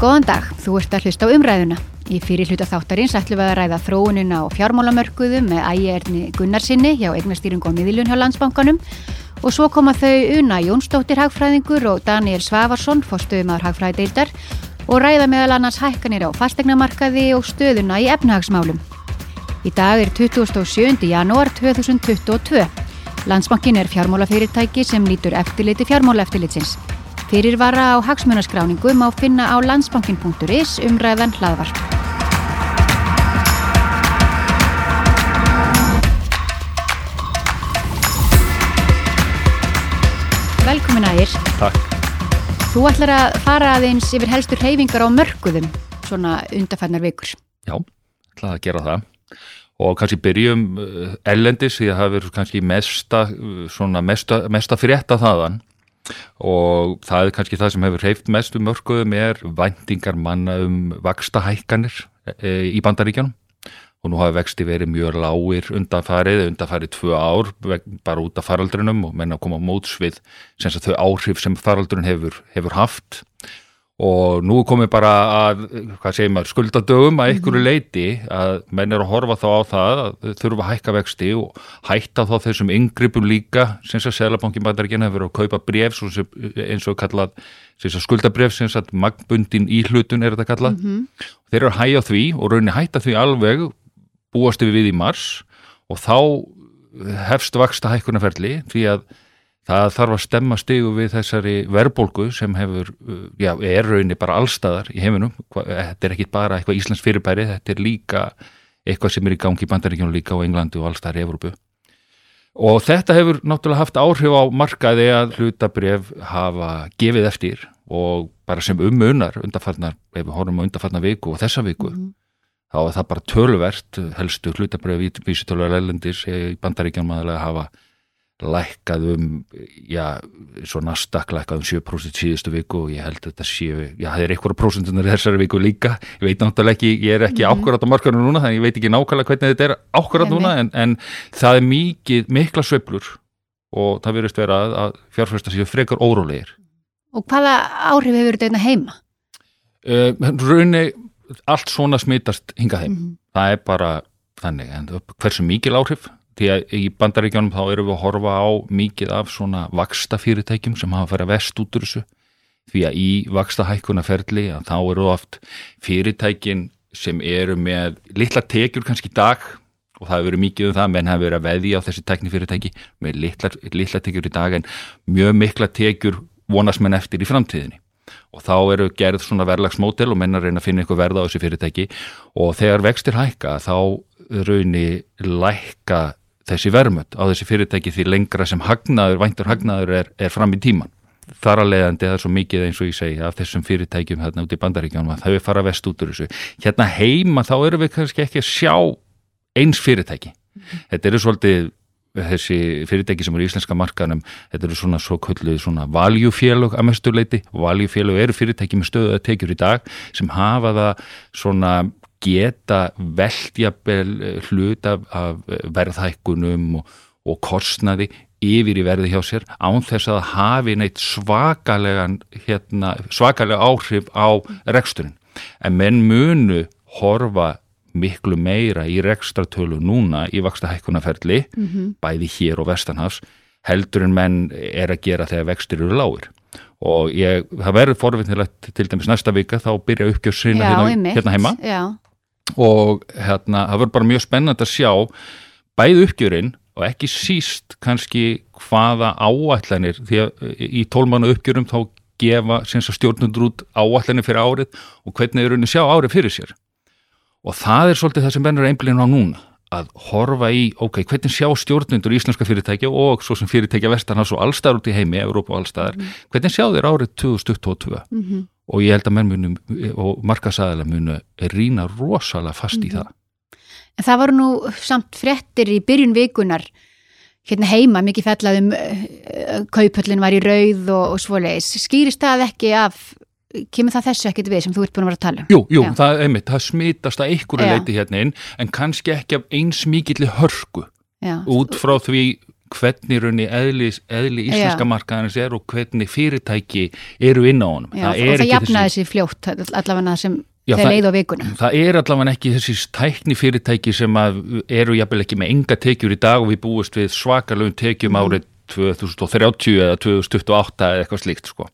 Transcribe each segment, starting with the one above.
Góðan dag, þú ert að hlusta á umræðuna. Í fyrir hluta þáttarins ætlum við að ræða þróunina á fjármálamörkuðu með ægjerni Gunnarsinni hjá eignastýring og miðiljun hjá landsbankanum og svo koma þau Una Jónsdóttir Hagfræðingur og Daniel Svavarsson, fórstuðumar Hagfræðdeildar og ræða meðal annars hækkanir á fastegnamarkaði og stöðuna í efnahagsmálum. Í dag er 27. janúar 2022. Landsbankin er fjármálafyrirtæki sem lítur eftirliti fjármálaeftirlitsins. Fyrirvara á hagsmunaskráningu má finna á landsbankin.is umræðan hlaðvarp. Velkomin aðeins. Takk. Þú ætlar að fara aðeins yfir helstur hreyfingar á mörguðum, svona undarfærnar vikur. Já, ætlaði að gera það og kannski byrjum ellendis því að það verður kannski mesta, mesta, mesta frétta þaðan og það er kannski það sem hefur hreift mest um mörguðum er væntingar manna um vaksta hækkanir e, í bandaríkjanum og nú hafa vexti verið mjög lágir undanfarið, undanfarið tvö ár bara út af faraldrinum og menna að koma á mótsvið sem þau áhrif sem faraldrin hefur, hefur haft. og nú komum við bara að, maður, skuldadögum að einhverju mhm. leiti að menn er að horfa þá á það að þurfa að hækka vexti og hætta þá þessum yngripum líka sem að Sælabankin bandaríkina hefur að kaupa bref eins og kallað skuldabref sem að magnbundin í hlutun er þetta kallað. Mm -hmm. Þeir eru að hæja því og raunin hætta því alveg búast við við í mars og þá hefst vaksta hækkunarferli því að það þarf að stemma stigu við þessari verbolgu sem hefur, uh, já, er raunni bara allstaðar í heiminum, þetta er ekki bara eitthvað Íslands fyrirbæri, þetta er líka eitthvað sem er í gangi í bandaríkjónu líka á Englandi og allstaðar í Evrópu. Og þetta hefur náttúrulega haft áhrif á markaði að hlutabref hafa gefið eftir og bara sem umunar undarfarnar, ef við horfum á undarfarnar viku og þessa viku, mm þá er það bara tölvert helstu hlutabref í vísitölu að leilendis í bandaríkjónum að hafa lækkað um, já, svo nastak lækkað um 7% síðustu viku og ég held að þetta séu, já, það er einhverja prosentunar þessari viku líka, ég veit náttúrulega ekki, ég er ekki mm -hmm. ákvarðat á markanum núna, þannig ég veit ekki nákvæmlega hvernig þetta er ákvarðat núna, en, en það er mikið, mikla söblur og það verðist vera að, að fjárfæsta séu frekar órólegir. Og hvaða áhrif hefur þetta einna heima? Uh, raunni, allt svona smitast hingað heim, mm -hmm. það er bara þannig, en hversu mikil áhrif því að í bandaríkjónum þá erum við að horfa á mikið af svona vaksta fyrirtækjum sem hafa farið vest út úr þessu. Því að í vaksta hækkunaferli að þá eru oft fyrirtækin sem eru með litla tekjur kannski dag og það hefur verið mikið um það menn hafa verið að veði á þessi teknifyrirtæki með litla, litla tekjur í dag en mjög mikla tekjur vonast menn eftir í framtíðinni. Og þá eru gerð svona verðlagsmótel og menn að reyna að finna eitthvað verða á þessi fyrirtæki. Og þegar vextir hækka þá raunni lækka þessi vermut á þessi fyrirtæki því lengra sem hagnaður, væntur hagnaður er, er fram í tíman. Þar að leiðandi það er svo mikið eins og ég segi af þessum fyrirtækjum hérna út í bandaríkjónum að þau fara vest út úr þessu. Hérna heima þá eru við kannski ekki að sjá eins fyrirtæki. Þetta eru svolítið þessi fyrirtæki sem eru í íslenska markanum, þetta eru svona svo kölluð svona valjufélög að mestuleiti og valjufélög eru fyrirtæki með stöðu að tekjur í dag sem hafa það svona geta veldjabel eh, hlut af, af verðhækkunum og, og kostnaði yfir í verði hjá sér án þess að hafi neitt svakalega hérna, svakalega áhrif á reksturinn. En menn munu horfa miklu meira í rekstratölu núna í vaksta hækkunarferli, mm -hmm. bæði hér og vestanhafs, heldur en menn er að gera þegar vextir eru lágur og ég, það verður forvinnilegt til dæmis næsta vika þá byrja uppgjörsina hérna, hérna heima Já og hérna, það verður bara mjög spennand að sjá bæð uppgjörinn og ekki síst kannski hvaða áætlanir því að í tólmánu uppgjörum þá gefa stjórnundur út áætlanir fyrir árið og hvernig þeir raunin sjá árið fyrir sér. Og það er svolítið það sem bennur einblíðin á núna að horfa í, ok, hvernig sjá stjórnundur íslenska fyrirtækja og svo sem fyrirtækja vestarnas og allstaðar út í heimi, Európa og allstaðar, mm. hvernig sjá þeir árið 2022 mm -hmm og ég held að menn munum og markasæðilega munu rína rosalega fast mm -hmm. í mhm. það. En það voru nú samt frettir í byrjun vikunar hérna heima, mikið fellaðum uh, kaupöllin var í rauð og, og svoleiðis. Skýrist það ekki af kemur það þessu ekkit við sem þú ert búin að vera að tala um? Jú, jú, Já. það, einmitt, það smitast að einhverju leiti hérna inn en kannski ekki af eins mikilli hörku Já. út frá því hvernig raunni eðli, eðli íslenska Já. markaðarins er og hvernig fyrirtæki eru inn á honum. Já, og er það jafnaði þessi fljótt allavega sem Já, þeir það- leið á vikuna. Það er allavega ekki þessi tækni fyrirtæki sem eru jafnvel ekki með enga tekjur í dag og við búist við svakalögum tekjum Mhm. árið 2030 eða 2028 eða eitthvað slíkt sko.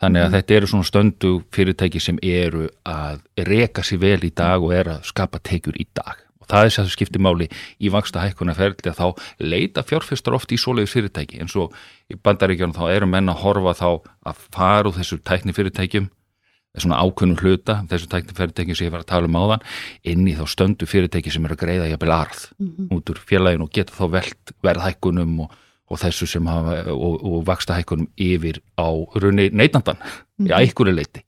Þannig að þetta eru svona stöndu fyrirtæki sem eru að reka sér vel í dag og er að skapa tekjur í dag. Það er þess að skipti máli í vaksta hækkuna ferli að þá leita fjárfestar oft í svoleiðis fyrirtæki. Eins og í bandaríkjunum þá eru menn að horfa þá að fara úr þessu tækni fyrirtækjum svona ákunnum hluta, þessu tækni fyrirtæki sem ég var að tala um áðan, inn í þá stöndu fyrirtæki sem eru að greiða jafnvel arð út úr félaginu og geta þá velt verðhækkunum og, og þessu sem hafa og, og vaksta hækkunum yfir á runni neytandan, mm -hmm. í ækkuri leiti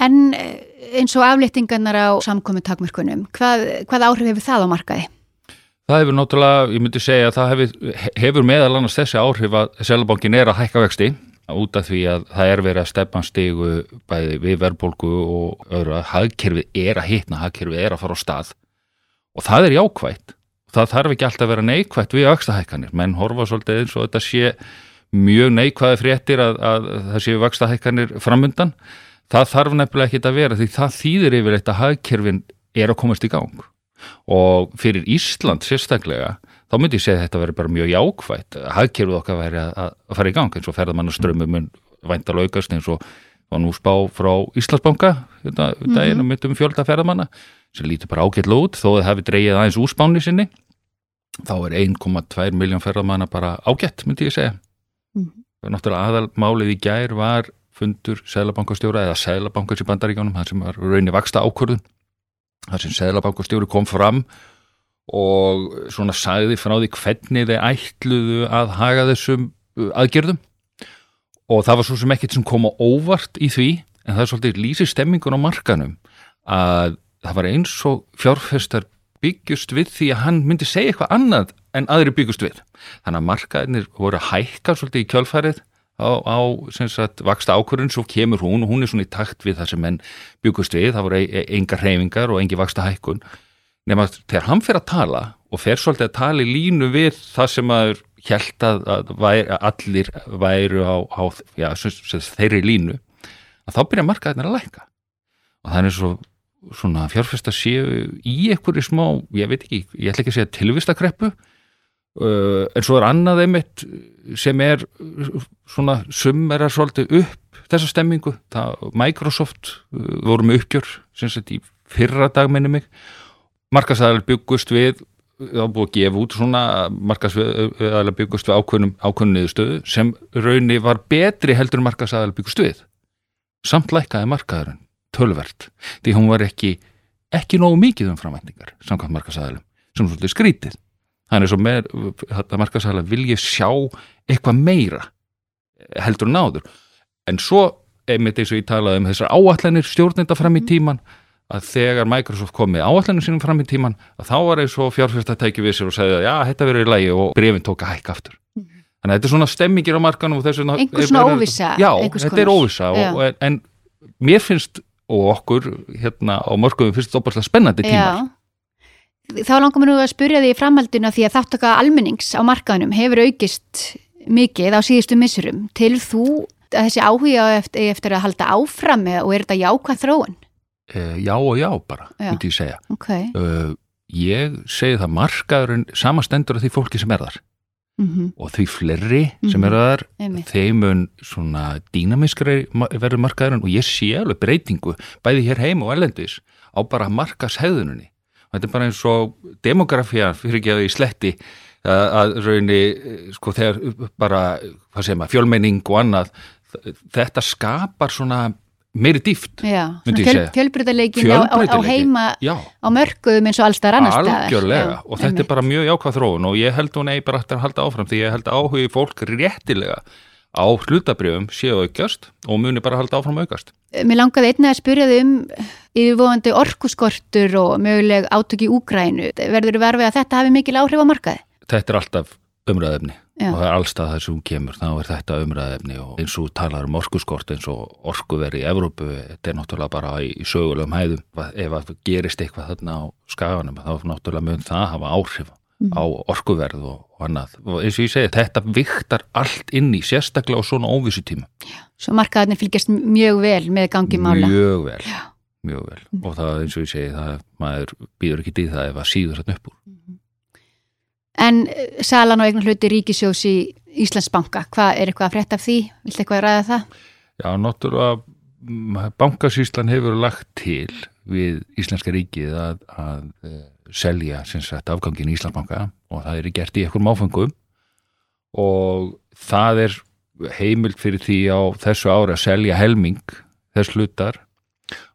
En eh, eins og afléttingarnar á samkomi takmörkunum, hvað, hvað áhrif hefur það á markaði? Það hefur náttúrulega, ég myndi segja að það hefur, hefur meðal annars þessi áhrif að Selabankin er að hækka vexti út af því að það er verið að stefna stigu bæði við verðbólgu og öðru að hagkerfið er að hitna, hagkerfið er að fara á stað og það er jákvætt. Það þarf ekki alltaf að vera neikvætt við vakstahækkanir, menn horfa svolítið eins og þetta sé mjög neikvæði fréttir að, að það séu vakstahækkanir framundan. Það þarf nefnilega ekki að vera því það þýðir yfirleitt að hagkerfin er að komast í gang og fyrir Ísland sérstaklega þá myndi ég segja að þetta veri bara mjög jákvætt hagkerfið okkar væri að, fara í gang eins og ferðamannaströmmum mun vænta laukast eins og var nú spá frá Íslandsbanka þetta mm -hmm. um myndum fjölda ferðamanna sem lítur bara ágætla út þó að það hefði dreigið aðeins úr spáni sinni þá er 1,2 miljón ferðamanna bara ágætt myndi ég segja Mhm. og náttúrulega aðalmálið í gær var fundur Sælabankastjóra eða Sælabankars í bandaríkjónum það sem var raunni vaksta ákvörðun þar sem Sælabankastjóri kom fram og svona sagði frá því hvernig þeir ætluðu að haga þessum uh, aðgerðum. Og það var svo sem ekkert sem kom á óvart í því en það er svolítið lýsir stemmingun á markanum að það var eins og fjárfestar byggjust við því að hann myndi segja eitthvað annað en aðri byggjust við. Þannig að markaðinir voru að hækka svolítið í kjölfærið á, á sagt, vaksta ákvörðun, svo kemur hún og hún er svona í takt við það sem menn byggust við, það voru e- e- engar hreyfingar og engi vaksta hækkun nema að þegar hann fer að tala og fer svolítið að tala í línu við það sem maður held að, að, að allir væru á, á já, sem, sem þeirri línu að þá byrja markaðinir að lækka. Og það er svo svona fjárfesta séu í einhverju smá, ég veit ekki, ég ætla ekki að segja tilvistakreppu en svo er annað einmitt sem er uh, svona summerar svolítið upp þessa stemmingu, það, Microsoft uh, voru með uppgjör sem sagt í fyrra dag minni mig. Markasæðal byggust við var búið að gefa út svona markasæðal byggust við ákveðnum ákveðnum niðurstöðu sem raunni var betri heldur en markasæðal byggust við. Samt lækkaði markaðurinn tölvert, því hún var ekki ekki nógu mikið um framvætningar samkvæmt markasæðalum, sem svolítið skrítið þannig svo með þetta markasæðala vil ég sjá eitthvað meira heldur en áður. En svo, einmitt eins og ég talaði um þessar áallanir stjórnenda fram í tíman að þegar Microsoft kom með áallanir sínum fram í tíman að þá var eins og fjárfyrsta tæki við sér og segja að já, þetta verður í lagi og brefin tók að hækka aftur. Þannig að þetta er svona stemmingir á markanum og þessu Einhver svona óvissa, já, einhvers þetta er óvissa og, og, en mér finnst og okkur hérna á mörgum finnst þetta opaslega spennandi tímar. Þá langar mér nú að spyrja því í framhaldinu að því að þáttaka almennings á markaðunum hefur aukist mikið á síðustu missurum. Til þú að þessi áhuga eftir, eftir að halda áfram og er þetta jákvæð þróun? uh, já og já bara, myndi ég segja Ok. uh, ég segi það markaðurinn samastendur af því fólki sem er þar Mm og því fleiri sem Mhm. eru þar Einmitt. þeim mun svona dýnamiskri verður markaðurinn og ég sé alveg breytingu bæði hér heim og ellendis á bara markashegðuninni og þetta er bara eins og demografía fyrir ekki að í sletti að, að raunni sko þegar bara, hvað segir maður, fjölmenning og annað þetta skapar svona meiri dýft Myndi ég segja. fjölbreytileikin á, á, heima já, á mörkuðum eins og allstar annar staðar. algjörlega Já, og þetta er bara mjög jákvæð þróun og ég held hún eigi bara eftir að halda áfram því ég held áhugi fólk réttilega á hlutabrjöfum séu aukjast og muni bara halda áfram aukast Mér langaði einnig að spyrja þið um yfirvóðandi orkuskortur og möguleg átök í Úgrænu. Verður verfið að þetta hafi mikil áhrif á markaði? þetta er alltaf umræðefni Já. og það er allstað þar sem hún kemur þá er þetta umræðefni og eins og talar um orkuskort eins og orkuveri í Evrópu þetta er náttúrulega bara í, sögulegum hæðum ef að gerist eitthvað þarna á skaganum þá náttúrulega mun það hafa áhrif á orkuverð og, og annað. Og eins og ég segi, þetta viktar allt inn í sérstaklega á svona óvissu tíma Svo markaðarnir fylgjast mjög vel með gangi mála. Mjög vel, mjög vel. Og það eins og ég segi, það maður býður ekki í það ef að síður þetta upp úr. En eh, salan á eignan hluti ríkisjós í Íslandsbanka, hvað er eitthvað að frétta af því? Viltu eitthvað að ræða það? Já, náttúrulega mm, bankasýslan hefur lagt til við Íslenska ríkið að, að uh, selja sagt, afgangin í Íslandsbanka og það er gert í einhverjum áfengum og það er heimild fyrir því á þessu ári að selja helming þess hlutar.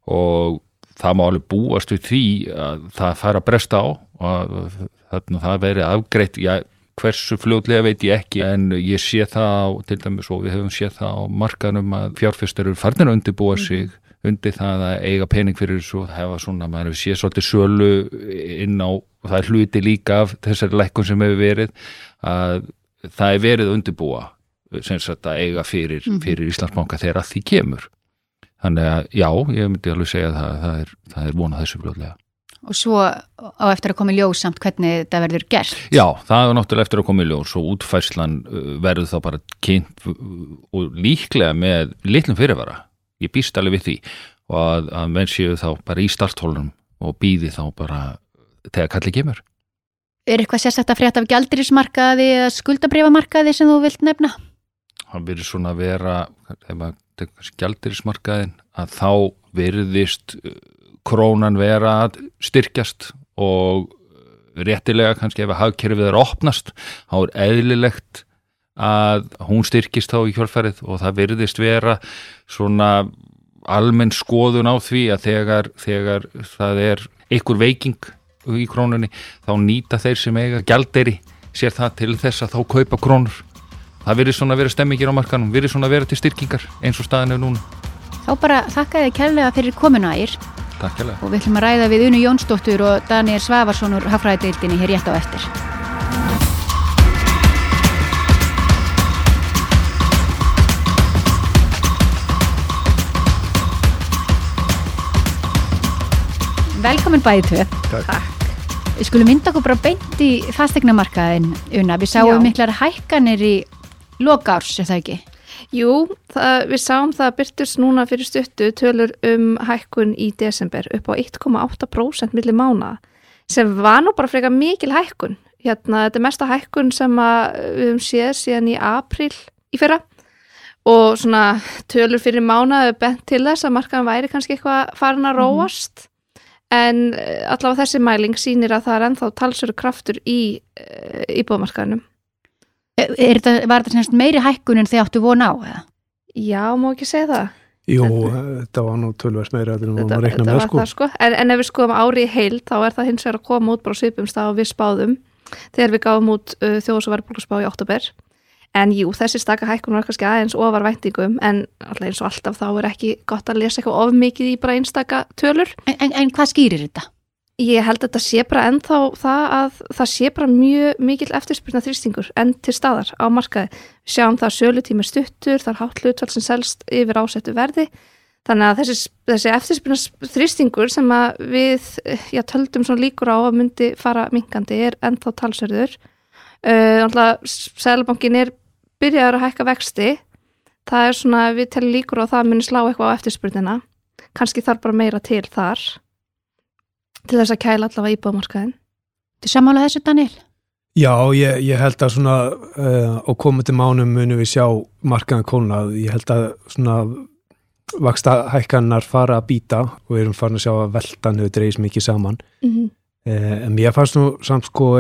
Og það má alveg búast við því að það fara að bresta á og þannig að það veri afgreitt. Já, hversu fljóðlega veit ég ekki en ég sé það á, til dæmis og við hefum séð það á markanum að fjárfyrstar eru farnir að undirbúa mm. Undir það að eiga pening fyrir þessu og hefa svona, maður séð svolítið sölu inn á, og það er hluti líka af þessari lekkun sem hefur verið að það er verið undirbúa sem sagt að eiga fyrir, mhm. fyrir Íslandsbanka þegar að því kemur þannig að já, ég myndi alveg segja að það, það er, það er vonað þessu fljóðlega og svo á eftir að koma í ljós samt hvernig þetta verður gert. Já, það er náttúrulega eftir að koma í ljós og útfæslan uh, verður þá bara kynnt og líklega með litlum fyrirvara, ég býst alveg við því og að, að menn séu þá bara í starthólunum og býði þá bara þegar kallið kemur. Er eitthvað sérstakta frétt af gældirismarkaði eða skuldabrifamarkaði sem þú vilt nefna? Það verður svona að vera, gældirismarkaðin, að þá verðist krónan vera að styrkjast og réttilega kannski ef að hagkerfið er opnast þá er eðlilegt að hún styrkist þá í kjálfarið og það virðist vera svona almenn skoðun á því að þegar, þegar það er einhver veiking í krónunni þá nýta þeir sem eiga gælderi sér það til þess að þá kaupa krónur. Það virðist svona að vera stemmingir á markanum virðist svona að vera til styrkingar eins og staðin er núna. Þá bara þakka þið kærlega fyrir komuna ægir Takk hjá Og við ætlum að ræða við Unu Jónsdóttur og Daniel Svavarsson úr Hafræðdeildinni hér rétt á eftir. Velkomin bæði tvö. Takk. Við skulum mynda okkur bara beint í fastegnamarkaðin, Una. Við sáum Já. miklar hækkanir í lokárs, er það ekki? Jú, það, við sáum það byrtust núna fyrir stuttu tölur um hækkun í desember upp á 1,8% millir mána sem var nú bara freka mikil hækkun. Hérna, þetta er mesta hækkun sem við höfum séð síðan í april í fyrra og svona tölur fyrir mánaðu bent til þess að markaðan væri kannski eitthvað farin að róast mm. En eh, allavega þessi mæling sínir að það er ennþá talsöru kraftur í íbúðmarkaðanum. Þetta, var þetta semst meiri hækkun en þið áttu vona á? Eða? Já, má ekki segja það. Jú, þetta var nú tölværs meira en við varum að rekna með sko. sko. En, en ef við skoðum ári í heil þá er það hins vegar að koma út bara svipumstað og við spáðum þegar við gáum út uh, þjóðs- og verðbólkusspá í oktober. En jú, þessi staka hækkun var kannski aðeins ofar væntingum en alltaf eins og alltaf þá er ekki gott að lesa eitthvað of mikið í bara einstaka tölur. En, en, en hvað skýrir þetta? Ég held að þetta sé bara ennþá það að það sé bara mjög mikil eftirspyrna þrýstingur enn til staðar á markaði. Sjáum það að sölutími stuttur, það er hátt hlutvall sem selst yfir ásettu verði. Þannig að þessi, þessi eftirspyrna þrýstingur sem við já, töldum líkur á að myndi fara mingandi er ennþá talsverður. Uh, Sælabankin er byrjaður að hækka vexti. Það er svona við telum líkur á það að myndi slá eitthvað á eftirspyrnina. Kanski þarf bara meira til þar til þess að kæla allavega íbúðmarkaðin. Þú samála þessu Daniel? Já, ég, ég held að svona uh, á komandi mánum munum við sjá markaðan kólnað. Ég held að svona vaksta hækkannar fara að býta og við erum farin að sjá að veldan hefur dreigis mikið saman. Mm -hmm. Eh, en mér fannst nú samt sko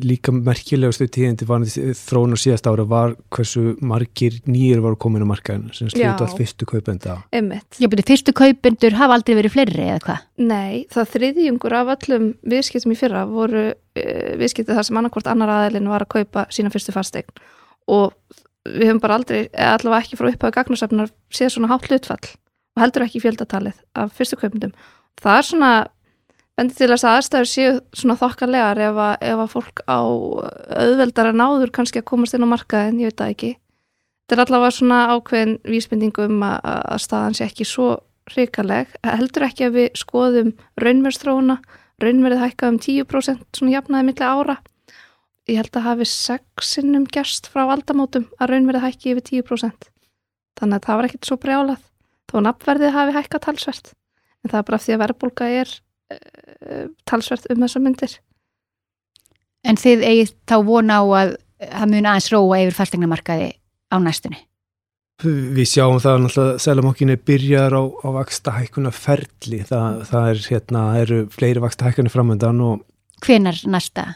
líka merkilegustu tíðindi var þróun og síðast ára var hversu margir nýjir voru komin á markaðinu sem sluta allt fyrstu kaupenda. Já, beti fyrstu kaupendur hafa aldrei verið fleiri eða hvað? Nei, það þriðjungur af öllum viðskiptum í fyrra voru e, viðskiptið þar sem annarkvort annar aðeilin var að kaupa sína fyrstu fastegn og við höfum bara aldrei, allavega ekki frá upphæðu gagnarsafnar séð svona hátt hlutfall og heldur ekki fjöldatalið af fyrstu kaupendum. Það er svona bendir til þess að aðstæður séu svona þokkarlegar ef að, ef að fólk á auðveldara náður kannski að komast inn á markaðin, ég veit það ekki. Þetta er allavega svona ákveðin vísbendingum að, að staðan sé ekki svo hrikaleg, heldur ekki að við skoðum raunverðstróuna, raunverðið hækkað um 10% svona jafnaði milli ára. Ég held að hafi sexinum gerst frá aldamótum að raunverðið hækki yfir 10% þannig að það var ekkit svo brjálað. Þó nafnverðið hafi hækkað talsvert. En það er bara því að verðbólka er talsvert um þessa myndir En þið eigið þá vona á að það mun aðeins róa yfir fastegnamarkaði á næstunni. Við sjáum það náttúrulega Sælamokkinni byrjar á, á vaksta hækkuna ferli, það, það er hérna, eru fleiri vaksta hækkunni framöndan og Hvenar næsta?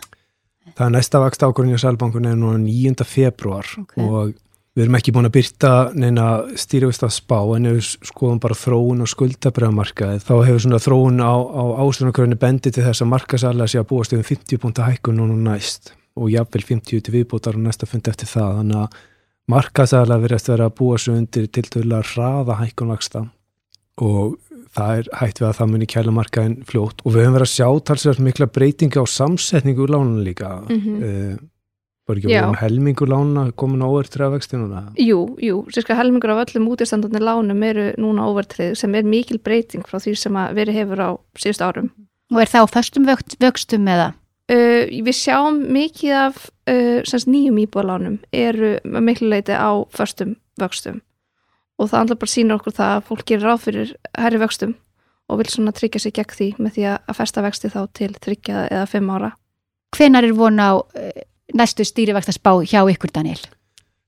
það er næsta vaksta ákvörðin í Sælabankunni er núna 9. februar Ok. og við erum ekki búin að byrta neina stýrivist að spá en ef við skoðum bara þróun og skuldabriðamarkaði þá hefur svona þróun á, á áslunarkörðinu bendi til þess að markasalega sé að búast um 50 púnta hækkun núna næst og jafnvel 50 til viðbútar og næsta fundi eftir það. Þannig að markasalega verðast vera að búa svo undir til dæla hraða hækkun vaksta og það er hægt við að það muni kæla markaðin fljótt. Og við höfum verið að sjá talsvægt mikla breytinga á samsetningu lána líka. Mhm. mm var ekki Já. vorum helmingu lána komin á óvertrið vexti núna Jú, jú, sérska helmingur af öllum útistandandi lánum eru núna óvertrið sem er mikil breyting frá því sem að verið hefur á síðust árum Og er það á föstum vöxt, vöxtum eða? Uh, við sjáum mikið af uh, semst, nýjum íbúðalánum eru að miklu leiti á föstum vöxtum og það andla bara sýnir okkur það að fólk gerir ráð fyrir herri vöxtum og vil svona tryggja sig gegn því með því að festa vexti þá til tryggja eða fimm ára. Hvenar er von á eh, næstu stýrivaksta spá hjá ykkur, Daniel?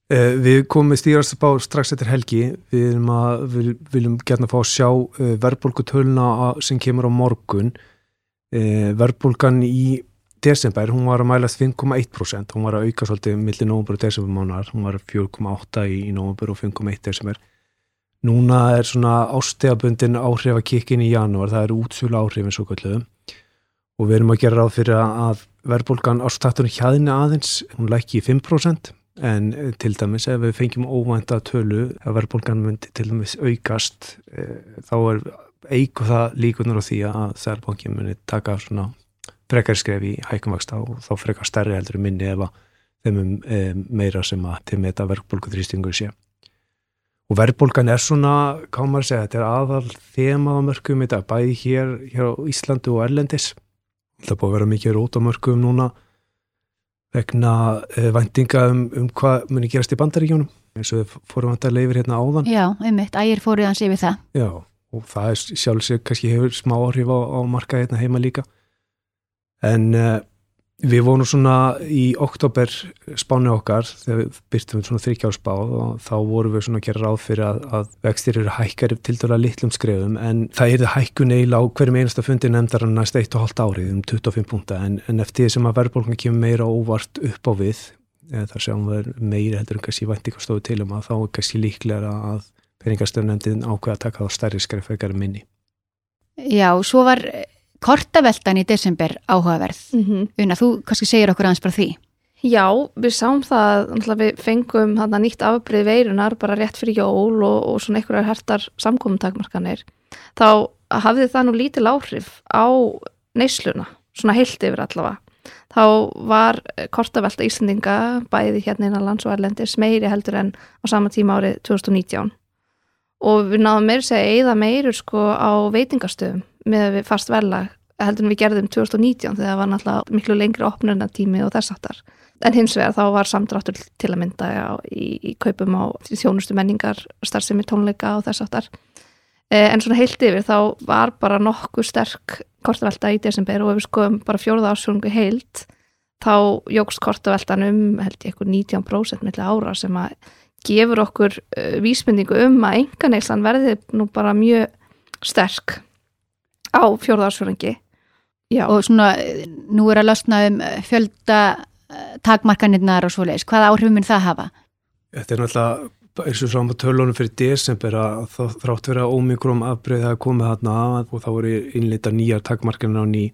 Eh, Við komum með stýrast spá strax eftir helgi, við að, við viljum gerna fá að sjá uh, verðbólgutöluna sem kemur á morgun. Uh, verðbólgan í desember, hún var að mælast 5,1%, hún var að auka svolítið millir nóvambur og desember mánar, hún var 4,8 í, í nóvambur og 5,1 desember. Núna er svona ástegabundin áhrif að kikkin í janúar, það eru útsölu áhrifin svo kalluðum og við erum að gera ráð fyrir að verðbólgan ástaktunum hjaðinu aðeins, hún lækki í 5% en eh, til dæmis ef við fengjum óvænta tölu að verðbólgan myndi til dæmis aukast e, þá er eigu það líkunar á því að Sælbankin muni taka svona frekar skref í hækumvaksta og þá frekar stærri heldur minni ef að þeim um e, meira sem að til með þetta verðbólguþrýstingur sé. Og verðbólgan er svona, að segja, þetta er aðal þemað á mörgum í dag, bæði hér, hér á Íslandu og Erlendis. Það búið að vera mikið rót á mörgum núna vegna uh, væntinga um, um hvað muni gerast í bandaríkjónum eins og við fórum að leifir hérna áðan. Já, einmitt, ægir fóruð hans yfir það. Já, og það er sjálfsög kannski hefur smá áhrif á, á marka hérna heima líka. En uh, við vorum svona í oktober spánu okkar þegar við byrtum svona þryggjársspá og þá vorum við svona að gera ráð fyrir að, að vextir eru hækkar til dæla litlum skrefum en það er hækkun eiginlega á hverjum einasta fundi nefndar hann næst eitt og hálft árið um 25 púnta en, en eftir því sem að verðbólkan kemur meira óvart upp á við þar sjáum við meira heldur en kannski væntingastofu til um að þá er kannski líklega að peningastöfnendin ákveða að taka þá stærri skref kortaveltan í desember áhugaverð. Mm -hmm. Una, þú kannski segir okkur aðeins bara því. Já, við sáum það, við fengum þarna nýtt afbrið veirunar bara rétt fyrir jól og, og svona einhverjar hertar samkomintakmarkanir. Þá hafði það nú lítil áhrif á neysluna, svona heilt yfir allavega. Þá var kortavelta Íslandinga bæði hérna innan lands og erlendis meiri heldur en á sama tíma árið 2019 og við náðum meira að segja eða meirur sko á veitingastöðum með fast verðlag heldur en við gerðum 2019 þegar það var náttúrulega miklu lengri opnurnatími og þess aftar. En hins vegar þá var samdráttur til að mynda já, í, í kaupum á þjónustu menningar, starfsemi tónleika og þess aftar. Eh, en svona heilt yfir þá var bara nokkuð sterk kortavelta í desember og ef við skoðum bara fjóruða ásjónungu heilt þá jógst kortaveltan um held ég eitthvað 19% milli ára sem að gefur okkur uh, vísmyndingu um að enganeyslan verði nú bara mjög sterk á fjórðarsfjörðingi Já, Og svona, eh, nú er að losna um eh, fjölda eh, takmarkanirnar og svoleiðis. Hvaða áhrif mun það hafa? Þetta er náttúrulega eins og á tölunum fyrir desember að þá þrátt vera ómikrum afbreyð að koma þarna og þá voru innleita nýjar takmarkanir á ný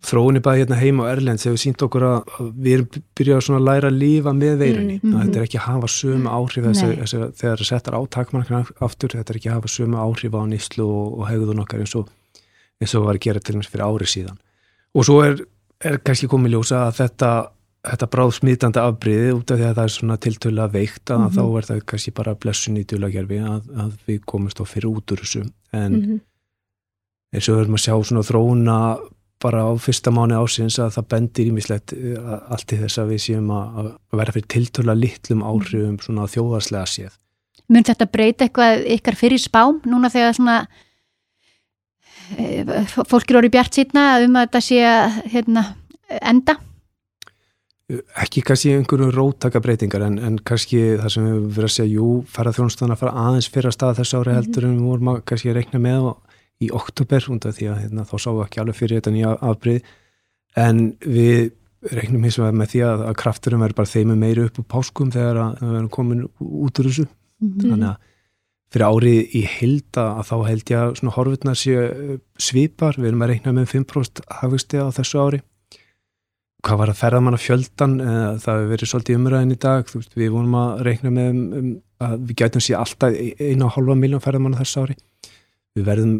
þróunni bæði hérna heima og Erlends hefur sínt okkur að að við erum byrjað að læra að lifa með veirunni. Mm, Mm. Þetta er ekki að hafa sömu áhrif þessi, þessi, þegar það settar á takmarkanir aftur, þetta er ekki að hafa sömu áhrif á nýslu og, og hegðun okkar eins og eins og var að gera til dæmis fyrir ári síðan. Og svo er, er kannski komið ljósa að þetta, þetta bráð smitandi afbriði út af því að það er svona tiltölu að veikt að Mhm. þá er það kannski bara blessun í dulagerfi að, að við komumst á fyrir út úr þessu. En Mhm. eins og við erum að sjá svona þróuna bara á fyrsta mánu ásins að það bendir ímislegt allt í þess að við séum að, að vera fyrir tiltöla litlum áhrifum svona þjóðarslega séð. Mun þetta breyta eitthvað ykkar fyrir spám núna þegar svona e, fólk eru orðið bjart sýtna um að þetta sé að hérna, enda? Ekki kannski einhverju rótaka breytingar en, en kannski það sem við verðum að segja, jú, fara þjónustan að fara aðeins fyrir að staða þessu ári heldur en við vorum að kannski reikna með og í oktober undan því að hérna, þá sáum við ekki alveg fyrir þetta nýja afbrið en við reiknum hins vegar með því að, að krafturum verður bara þeimur meiri upp úr páskum þegar að við erum komin út úr þessu. Mm -hmm. þannig að fyrir árið í hilda að þá held ég að svona horfurnar séu eh, svipar, við erum að reikna með 5% hafugsti á þessu ári. Hvað var að ferða manna fjöldan eh, það hefur verið svolítið umræðin í dag. Veist, við vonum að reikna með um, að við gætum sér alltaf eina og halva miljón ferða manna þessu ári. Við verðum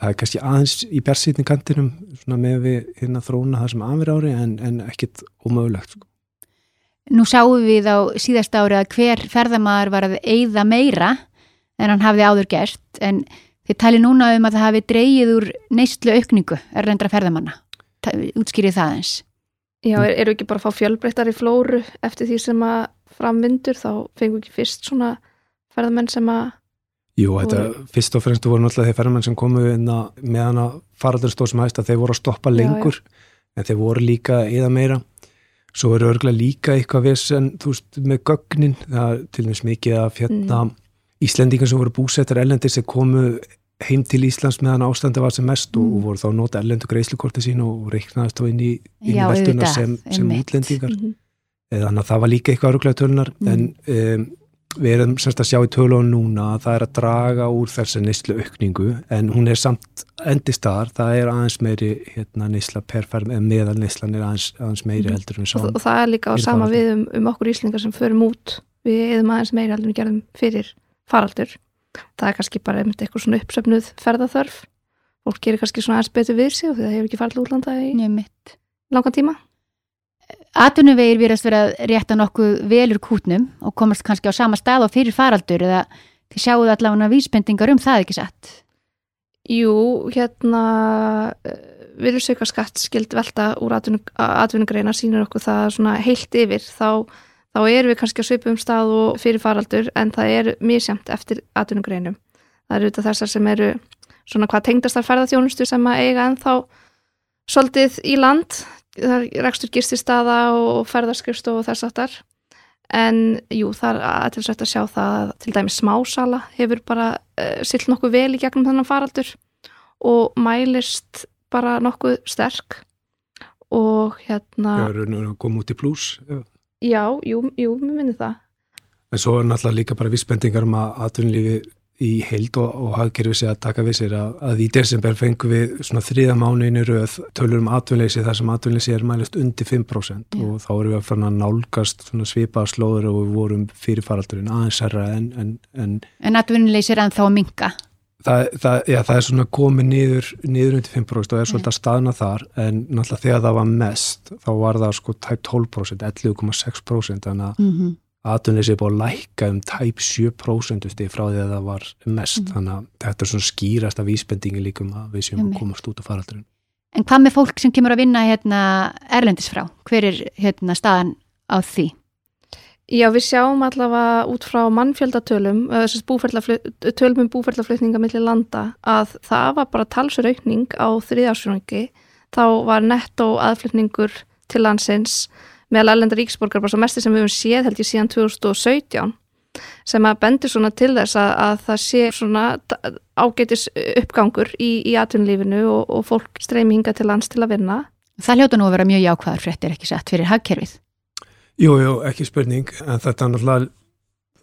það er kannski aðeins í bersýtni kantinum með við hérna þróna það sem aðver ári en, en ekkit ómögulegt sko. Nú sáum við á síðast ári að hver ferðamæður var að eigða meira en hann hafði áður gert en þið tali núna um að það hafi dreyið úr neistlu aukningu erlendra ferðamanna. Útskýrið það eins Já, er, eru ekki bara að fá fjölbreyttar í flóru eftir því sem að framvindur þá fengum við ekki fyrst svona ferðamenn sem að Jú, þetta, og... fyrst og fremst voru náttúrulega þeir ferðarmenn sem komu meðan að faraldur stóð sem hægst að þeir voru að stoppa lengur já, já. en þeir voru líka eða meira svo eru örgulega líka eitthvað vesen, þú veist, með gögnin það til dæmis mikið að fjalla mm. Íslendingar sem voru búsettar ellendir sem komu heim til Íslands meðan ástandi var sem mest mm. og voru þá nota ellendu greiðslukorti sín og reiknaðist þá inn í, í velduna sem, sem útlendingar mm -hmm. þannig að það var líka eitthvað örgulega tölunar mm. en um, við erum semst að sjá í tölun núna að það er að draga úr þessi nýslu aukningu en hún er samt endistar, það er aðeins meiri hérna, nýsla perferð en meðal nýslan er aðeins, aðeins meiri mhm. heldur og, og það er líka á sama við um, um okkur íslingar sem förum út, við erum aðeins meiri heldur en við gerðum fyrir faraldur. Það er kannski bara einmitt eitthvað svona uppsöfnuð ferðarþörf, fólk gerir kannski svona aðeins betur við sig og það hefur ekki farið útlanda í langan tíma Atvinnuvegir virðast vera réttan okkur velur kútnum og komast kannski á sama stað og fyrir faraldur eða þið sjáuðu allavega vísbendingar um það ekki satt? Jú, hérna eh, virðsauka skatt skild velta úr atvinnugreina sínur okkur það svona heilt yfir þá, þá erum við kannski að svipa um stað og fyrir faraldur en það er mjög semt eftir atvinnugreinum. Það eru þetta þessar sem eru svona hvað tengdastar ferðarþjónustu sem að eiga en þá svolítið í land það rekstur gististaða og ferðarskrifstu og þess aftar en jú, það er aðtilsvægt að sjá það að til dæmi smásala hefur bara uh, silt nokkuð vel í gegnum þennan faraldur og mælist bara nokkuð sterk. Og hérna Já, raun og koma út í pluss Já, jú, jú, mér finnir það. En svo er náttúrulega líka bara vissbendingar um að atvinnlífi í heild og, og hafgerfi sig að taka við sér að, að í desember fengum við svona þriða mánuðinu rauð tölur um atvinnleysi þar sem atvinnleysi er mælist undir 5% Já. og þá erum við að fara að nálgast svona svipaða slóður og við vorum fyrirfaraldurinn aðeins herra en En, en, en atvinnleysi er að minka? Það, það, já, það er svona komið niður, niður undir 5% og er svolítið að staðna þar en náttúrulega þegar það var mest þá var það sko tæp 12%, 11,6% þannig að mm -hmm aðtunleysi er búin að lækka um tæp 7% frá því að það var mest mm. þannig að þetta er svona skýrast af vísbendingi líkum að við séum að komast út af faraldurinn. En hvað með fólk sem kemur að vinna hérna erlendis frá? Hver er hérna staðan á því? Já, við sjáum allavega út frá mannfjöldatölum, tölum um búferðlaflutninga millir landa að það var bara talsuraukning á þriðjársfjónungi, þá var netto aðflutningur til landsins meðal ellenda ríksborgar bara svo mesti sem við höfum séð held ég síðan 2017 sem að bendur svona til þess að, að það sé svona ágætis uppgangur í, í atvinnlífinu og, og fólk streymi hinga til lands til að vinna. Það hljóta nú að vera mjög jákvæðar fréttir ekki sett fyrir hagkerfið. Jú, jú, ekki spurning en þetta er náttúrulega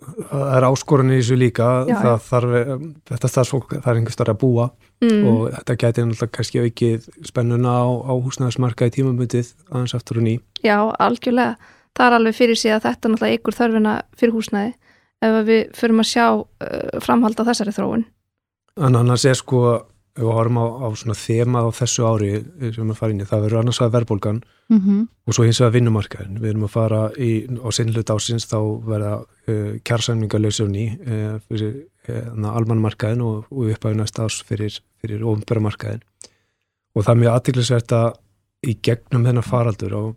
það er áskorun í þessu líka já, það þarf, þetta starfsfólk er einhver starf að búa mm. og þetta getur náttúrulega kannski aukið spennuna á, á húsnæðismarka í tímabundið aðeins aftur og ný. Já, algjörlega það er alveg fyrir sig að þetta náttúrulega ykkur þörfina fyrir húsnæði ef við förum að sjá uh, framhald á þessari þróun. En annars er sko ef við horfum á, á svona þema á þessu ári sem við farum inn í, það verður annars að verðbólgan mm -hmm. og svo hins vegar vinnumarkaðin við erum að fara í, á sinnlut ásins þá verða uh, kjársamningalösunni uh, fyrir uh, almanmarkaðin og, og uppæðu næst ás fyrir, fyrir ofnbæramarkaðin og það er mjög aðtiklisvert að í gegnum þennan faraldur og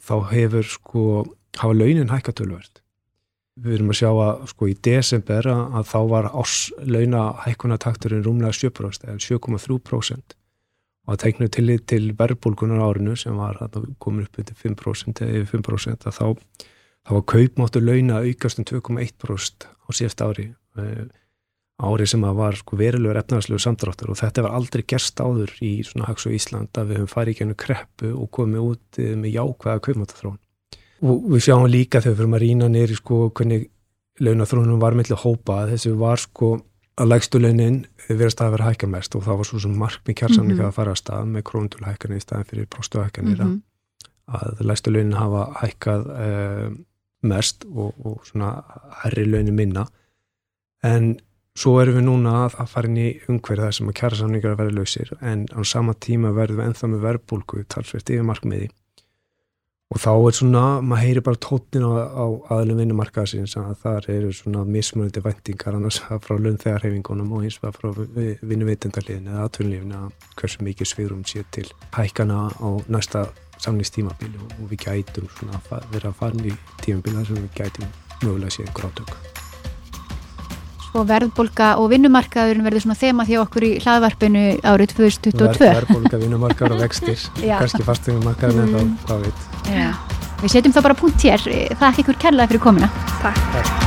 þá hefur sko hafa launin hækkatölvert við erum að sjá að sko í desember að þá var áslauna hækkunatakturinn rúmlega 7% eða 7,3% og að teiknu til, til verðbólkunar árinu sem var að komin upp til 5% eða yfir 5% að þá, þá var kaupmáttu launa aukast um 2,1% á síðast ári ári sem að var sko verulegur efnaðarslegu samdráttur og þetta var aldrei gerst áður í svona Hags og Ísland að við höfum farið í gennu kreppu og komið út eh, með jákvæða kaupmáttaþrón. Og við sjáum líka þegar við fyrir að rýna neyri sko hvernig launaþrónum var mellir hópa að þessi var sko að lægstu launin verðast að vera hækka mest og það var svo sem markmið kjærsamlinga mm -hmm. að fara að stað með krónutulhækkanir í staðin fyrir próstuhækkanir mm -hmm. að lægstu launin hafa hækkað eh, mest og, og svona herri launin minna en Svo erum við núna að, að fara inn í umhverð þar sem að kjæra samningar að vera lausir en á sama tíma verðum við enþá með verðbólku talsvert yfir markmiði og þá er svona, maður heyri bara tóttin á, á aðlum vinnumarkaðsins að þar eru svona mismunandi vendingar annars frá lönnþegarhefingunum og hins vegar frá vinnuveitendaliðin eða atvinnlífin að hversu mikið sviðrum sé til hækana á næsta samningstímabili og við gætum svona að vera að fara í tímabili þar sem við gætum mögulega séð grátök og verðbólka og vinnumarkaður verður svona þema því okkur í hlaðvarpinu árið 2022 Verðbólka, vinnumarkaður og vextir. Kannski fastingumarkaður en þá, þá veit. Við setjum þá bara punkt hér, það er ekki ykkur kærlega fyrir komina Takk, Takk.